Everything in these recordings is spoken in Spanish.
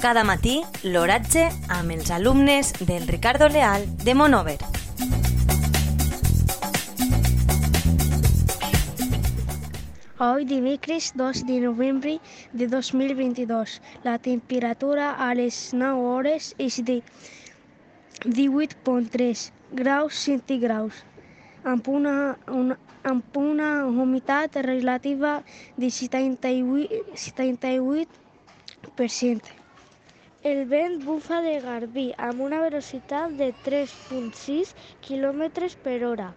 cada matí l'oratge amb els alumnes del Ricardo Leal de Monover. Hoy dimecres 2 de novembre de 2022. La temperatura a les 9 hores és de 18.3 graus centígrads amb una, una, amb una humitat relativa de 78%. 78%. El vent bufa de garbí amb una velocitat de 3.6 km per hora.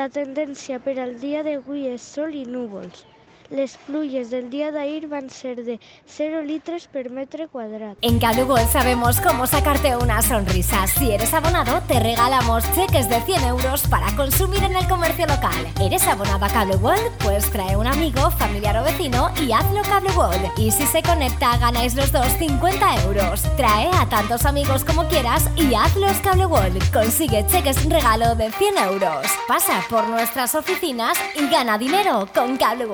La tendència per al dia d'avui és sol i núvols. Les pluies del día de ayer van a ser de 0 litros por metro cuadrado. En Cablugol sabemos cómo sacarte una sonrisa. Si eres abonado, te regalamos cheques de 100 euros para consumir en el comercio local. ¿Eres abonado a Cable Pues trae un amigo, familiar o vecino y hazlo Cable Y si se conecta, ganáis los dos 50 euros. Trae a tantos amigos como quieras y hazlos Cable Consigue cheques regalo de 100 euros. Pasa por nuestras oficinas y gana dinero con Cable